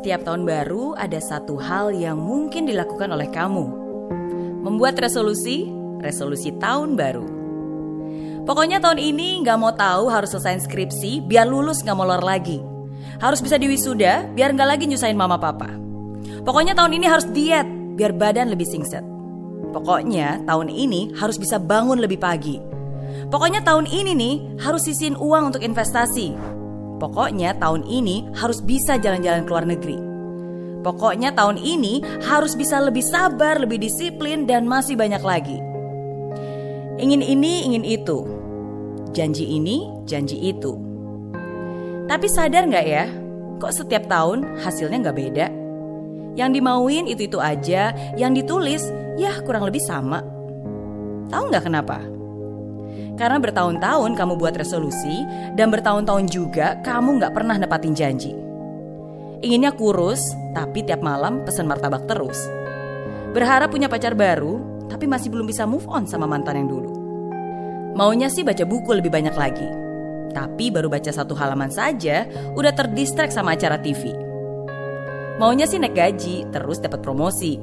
Setiap tahun baru ada satu hal yang mungkin dilakukan oleh kamu. Membuat resolusi, resolusi tahun baru. Pokoknya tahun ini nggak mau tahu harus selesai skripsi biar lulus nggak molor lagi. Harus bisa diwisuda biar nggak lagi nyusahin mama papa. Pokoknya tahun ini harus diet biar badan lebih singset. Pokoknya tahun ini harus bisa bangun lebih pagi. Pokoknya tahun ini nih harus sisihin uang untuk investasi. Pokoknya tahun ini harus bisa jalan-jalan ke luar negeri. Pokoknya tahun ini harus bisa lebih sabar, lebih disiplin, dan masih banyak lagi. Ingin ini, ingin itu. Janji ini, janji itu. Tapi sadar nggak ya, kok setiap tahun hasilnya nggak beda? Yang dimauin itu-itu aja, yang ditulis ya kurang lebih sama. Tahu nggak kenapa? Karena bertahun-tahun kamu buat resolusi dan bertahun-tahun juga kamu nggak pernah nepatin janji. Inginnya kurus, tapi tiap malam pesan martabak terus. Berharap punya pacar baru, tapi masih belum bisa move on sama mantan yang dulu. Maunya sih baca buku lebih banyak lagi. Tapi baru baca satu halaman saja, udah terdistrek sama acara TV. Maunya sih naik gaji, terus dapat promosi.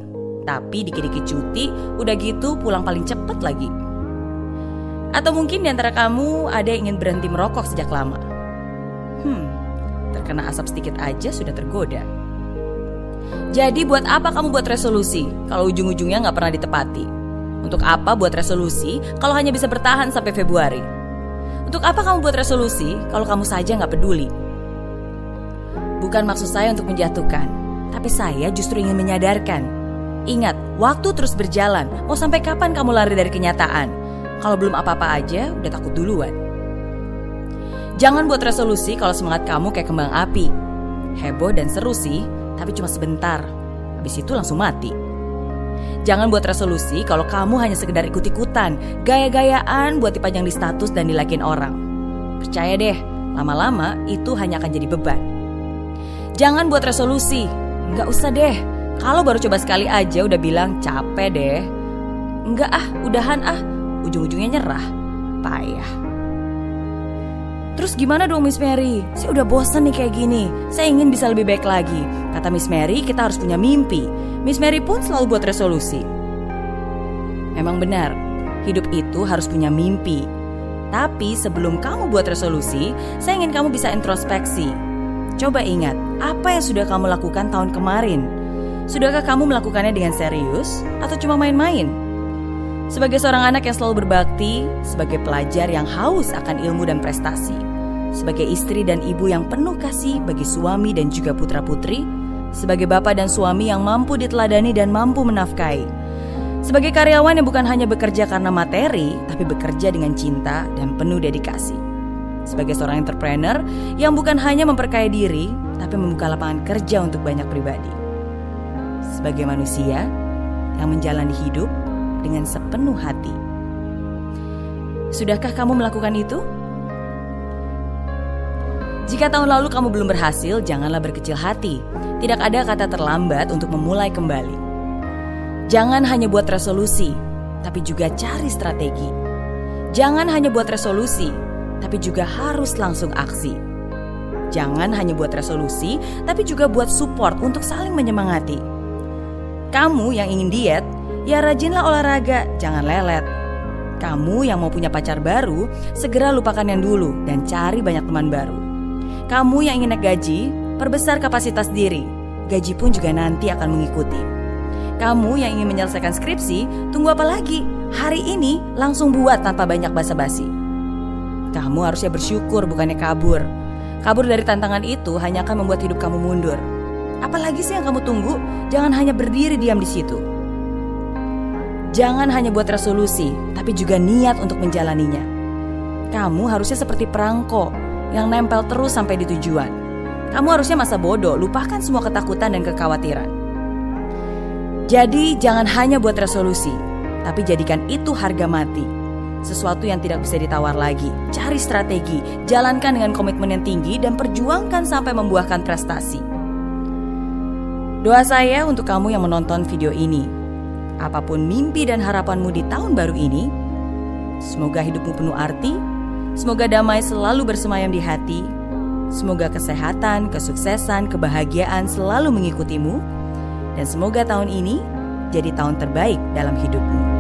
Tapi dikit-dikit cuti, udah gitu pulang paling cepet lagi. Atau mungkin di antara kamu ada yang ingin berhenti merokok sejak lama. Hmm, terkena asap sedikit aja sudah tergoda. Jadi buat apa kamu buat resolusi kalau ujung-ujungnya nggak pernah ditepati? Untuk apa buat resolusi kalau hanya bisa bertahan sampai Februari? Untuk apa kamu buat resolusi kalau kamu saja nggak peduli? Bukan maksud saya untuk menjatuhkan, tapi saya justru ingin menyadarkan. Ingat, waktu terus berjalan. Mau sampai kapan kamu lari dari kenyataan? Kalau belum apa-apa aja, udah takut duluan. Jangan buat resolusi kalau semangat kamu kayak kembang api. Heboh dan seru sih, tapi cuma sebentar. Habis itu langsung mati. Jangan buat resolusi kalau kamu hanya sekedar ikut-ikutan, gaya-gayaan buat dipajang di status dan dilakin orang. Percaya deh, lama-lama itu hanya akan jadi beban. Jangan buat resolusi, nggak usah deh. Kalau baru coba sekali aja udah bilang capek deh. Enggak ah, udahan ah, ujung-ujungnya nyerah. Payah. Terus gimana dong Miss Mary? Saya udah bosan nih kayak gini. Saya ingin bisa lebih baik lagi. Kata Miss Mary, kita harus punya mimpi. Miss Mary pun selalu buat resolusi. Memang benar, hidup itu harus punya mimpi. Tapi sebelum kamu buat resolusi, saya ingin kamu bisa introspeksi. Coba ingat, apa yang sudah kamu lakukan tahun kemarin? Sudahkah kamu melakukannya dengan serius atau cuma main-main? Sebagai seorang anak yang selalu berbakti, sebagai pelajar yang haus akan ilmu dan prestasi, sebagai istri dan ibu yang penuh kasih bagi suami dan juga putra-putri, sebagai bapak dan suami yang mampu diteladani dan mampu menafkahi, sebagai karyawan yang bukan hanya bekerja karena materi, tapi bekerja dengan cinta dan penuh dedikasi, sebagai seorang entrepreneur yang bukan hanya memperkaya diri, tapi membuka lapangan kerja untuk banyak pribadi, sebagai manusia yang menjalani hidup dengan sepenuh hati. Sudahkah kamu melakukan itu? Jika tahun lalu kamu belum berhasil, janganlah berkecil hati. Tidak ada kata terlambat untuk memulai kembali. Jangan hanya buat resolusi, tapi juga cari strategi. Jangan hanya buat resolusi, tapi juga harus langsung aksi. Jangan hanya buat resolusi, tapi juga buat support untuk saling menyemangati. Kamu yang ingin diet, ya rajinlah olahraga, jangan lelet. Kamu yang mau punya pacar baru, segera lupakan yang dulu dan cari banyak teman baru. Kamu yang ingin naik gaji, perbesar kapasitas diri. Gaji pun juga nanti akan mengikuti. Kamu yang ingin menyelesaikan skripsi, tunggu apa lagi? Hari ini langsung buat tanpa banyak basa-basi. Kamu harusnya bersyukur bukannya kabur. Kabur dari tantangan itu hanya akan membuat hidup kamu mundur. Apalagi sih yang kamu tunggu? Jangan hanya berdiri diam di situ. Jangan hanya buat resolusi, tapi juga niat untuk menjalaninya. Kamu harusnya seperti perangko yang nempel terus sampai di tujuan. Kamu harusnya masa bodoh, lupakan semua ketakutan dan kekhawatiran. Jadi jangan hanya buat resolusi, tapi jadikan itu harga mati. Sesuatu yang tidak bisa ditawar lagi. Cari strategi, jalankan dengan komitmen yang tinggi dan perjuangkan sampai membuahkan prestasi. Doa saya untuk kamu yang menonton video ini apa pun mimpi dan harapanmu di tahun baru ini, semoga hidupmu penuh arti, semoga damai selalu bersemayam di hati, semoga kesehatan, kesuksesan, kebahagiaan selalu mengikutimu, dan semoga tahun ini jadi tahun terbaik dalam hidupmu.